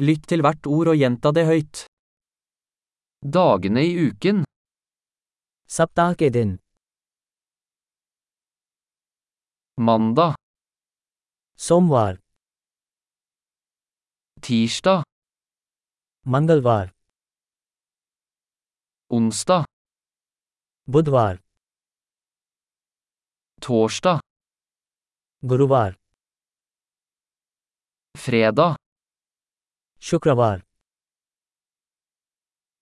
Lytt til hvert ord og gjenta det høyt. Dagene i uken, सप्ताह के दिन mandag, सोमवार tirsdag, मंगलवार onsdag, बुधवार torsdag, गुरुवार fredag, शुक्रवार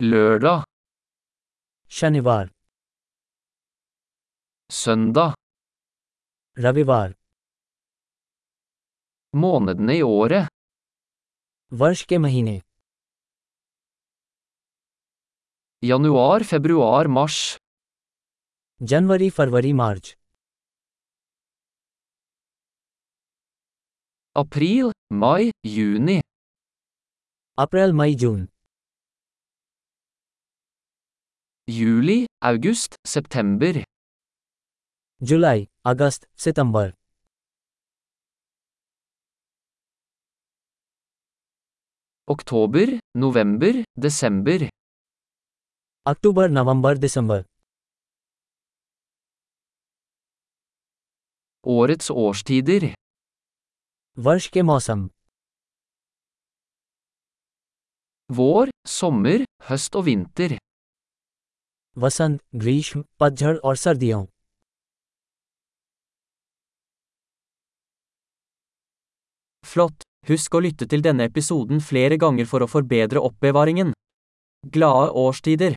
lørdag, शनिवार søndag, रविवार månedene i året, वर्ष के महीने januar, februar, mars, जनवरी फरवरी मार्च april, mai, juni, April, mai, June. Juli, august, september. July, August, September. Oktober, november, desember. Oktober, November, Desember. Årets årstider. Varsh ke. vår, sommer, høst og vinter, वसंत ग्रीष्म पतझड़ और सर्दियों Flott! Husk å lytte til denne episoden flere ganger for å forbedre oppbevaringen. Glade årstider!